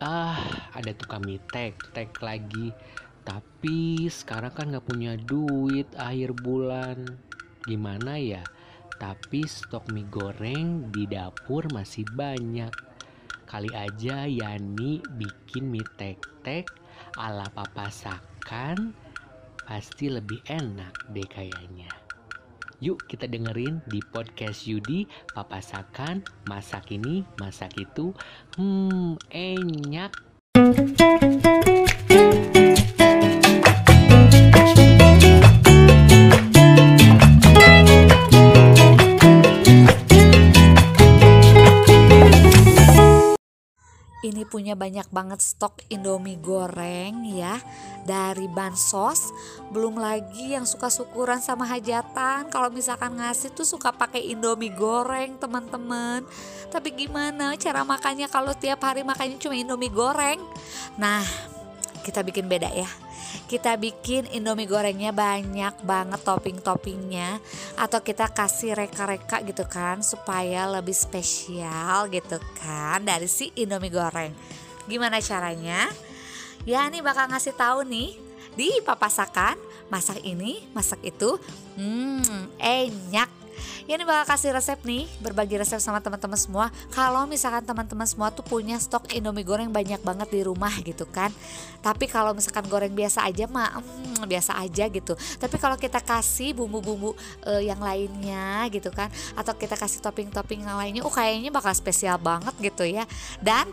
ah ada tukang mie tek tek lagi. Tapi sekarang kan nggak punya duit akhir bulan. Gimana ya? Tapi stok mie goreng di dapur masih banyak. Kali aja Yani bikin mie tek tek ala papasakan pasti lebih enak deh kayaknya Yuk kita dengerin di podcast Yudi Papasakan Masak ini, masak itu. Hmm, enak punya banyak banget stok Indomie goreng ya dari bansos belum lagi yang suka syukuran sama hajatan. Kalau misalkan ngasih tuh suka pakai Indomie goreng teman-teman. Tapi gimana cara makannya? Kalau tiap hari makannya cuma Indomie goreng? Nah kita bikin beda ya kita bikin indomie gorengnya banyak banget topping-toppingnya. Atau kita kasih reka-reka gitu kan supaya lebih spesial gitu kan dari si indomie goreng. Gimana caranya? Ya nih bakal ngasih tahu nih di papasakan masak ini masak itu hmm enak ya ini bakal kasih resep nih berbagi resep sama teman-teman semua. Kalau misalkan teman-teman semua tuh punya stok indomie goreng banyak banget di rumah gitu kan. Tapi kalau misalkan goreng biasa aja mah hmm, biasa aja gitu. Tapi kalau kita kasih bumbu-bumbu uh, yang lainnya gitu kan atau kita kasih topping-topping yang lainnya oh kayaknya bakal spesial banget gitu ya. Dan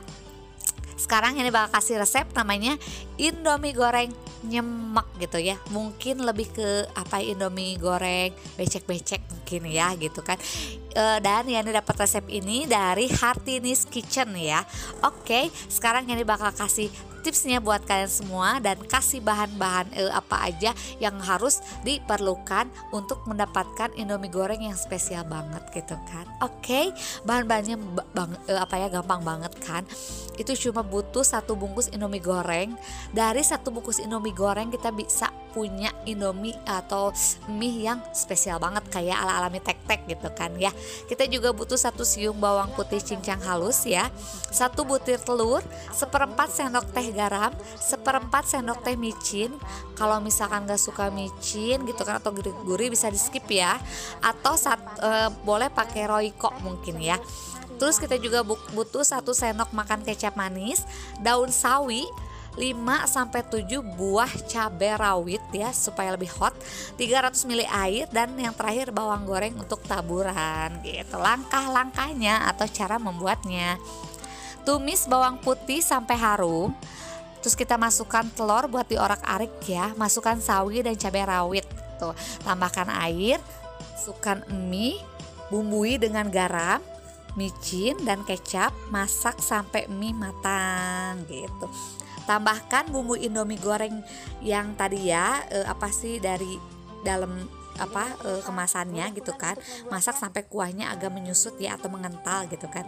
sekarang ini bakal kasih resep namanya Indomie goreng nyemek gitu ya. Mungkin lebih ke apa Indomie goreng becek-becek mungkin ya gitu kan. E, dan ini dapat resep ini dari Hartinis Kitchen ya. Oke sekarang ini bakal kasih tipsnya buat kalian semua dan kasih bahan-bahan eh, apa aja yang harus diperlukan untuk mendapatkan Indomie goreng yang spesial banget gitu kan. Oke, okay, bahan-bahannya bang, eh, apa ya gampang banget kan. Itu cuma butuh satu bungkus Indomie goreng. Dari satu bungkus Indomie goreng kita bisa punya Indomie atau mie yang spesial banget kayak ala alami tek-tek gitu kan ya. Kita juga butuh satu siung bawang putih cincang halus ya, satu butir telur, seperempat sendok teh garam, seperempat sendok teh micin. Kalau misalkan gak suka micin gitu kan atau gurih-gurih bisa di skip ya. Atau saat, e, boleh pakai royco mungkin ya. Terus kita juga butuh satu sendok makan kecap manis, daun sawi, 5 sampai 7 buah cabai rawit ya supaya lebih hot, 300 ml air dan yang terakhir bawang goreng untuk taburan gitu. Langkah-langkahnya atau cara membuatnya. Tumis bawang putih sampai harum. Terus kita masukkan telur buat diorak-arik ya, masukkan sawi dan cabai rawit. Tuh, tambahkan air, masukkan mie, bumbui dengan garam, micin dan kecap, masak sampai mie matang gitu. Tambahkan bumbu indomie goreng yang tadi ya eh, apa sih dari dalam apa eh, kemasannya gitu kan. Masak sampai kuahnya agak menyusut ya atau mengental gitu kan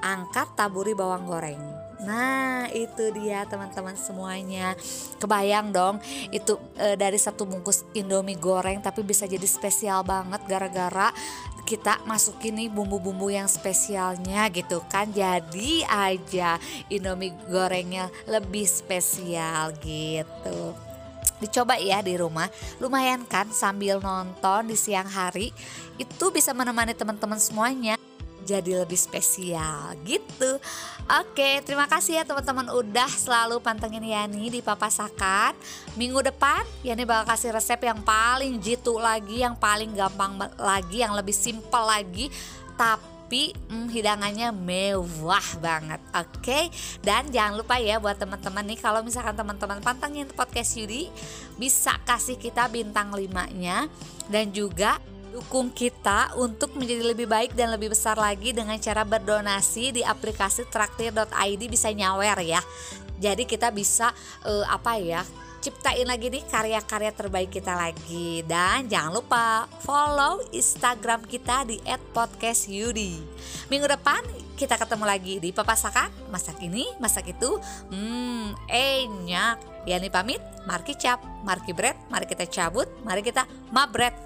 angkat taburi bawang goreng. Nah itu dia teman-teman semuanya. Kebayang dong itu e, dari satu bungkus indomie goreng Tapi bisa jadi spesial banget gara-gara kita masukin nih bumbu-bumbu yang spesialnya gitu kan. Jadi aja indomie gorengnya lebih spesial gitu. Dicoba ya di rumah. Lumayan kan sambil nonton di siang hari. Itu bisa menemani teman-teman semuanya jadi lebih spesial gitu. Oke, terima kasih ya teman-teman udah selalu pantengin Yani di Papasakan. Minggu depan Yani bakal kasih resep yang paling jitu lagi, yang paling gampang lagi, yang lebih simpel lagi. Tapi hmm, hidangannya mewah banget, oke? Okay? Dan jangan lupa ya buat teman-teman nih kalau misalkan teman-teman pantengin podcast Yudi bisa kasih kita bintang limanya dan juga Dukung kita untuk menjadi lebih baik dan lebih besar lagi dengan cara berdonasi di aplikasi traktir.id bisa nyawer ya. Jadi kita bisa uh, apa ya? ciptain lagi nih karya-karya terbaik kita lagi dan jangan lupa follow Instagram kita di @podcastyudi. Minggu depan kita ketemu lagi di Papasakan masak ini masak itu hmm enak Yani pamit Marki cap Marki bread mari kita cabut mari kita mabret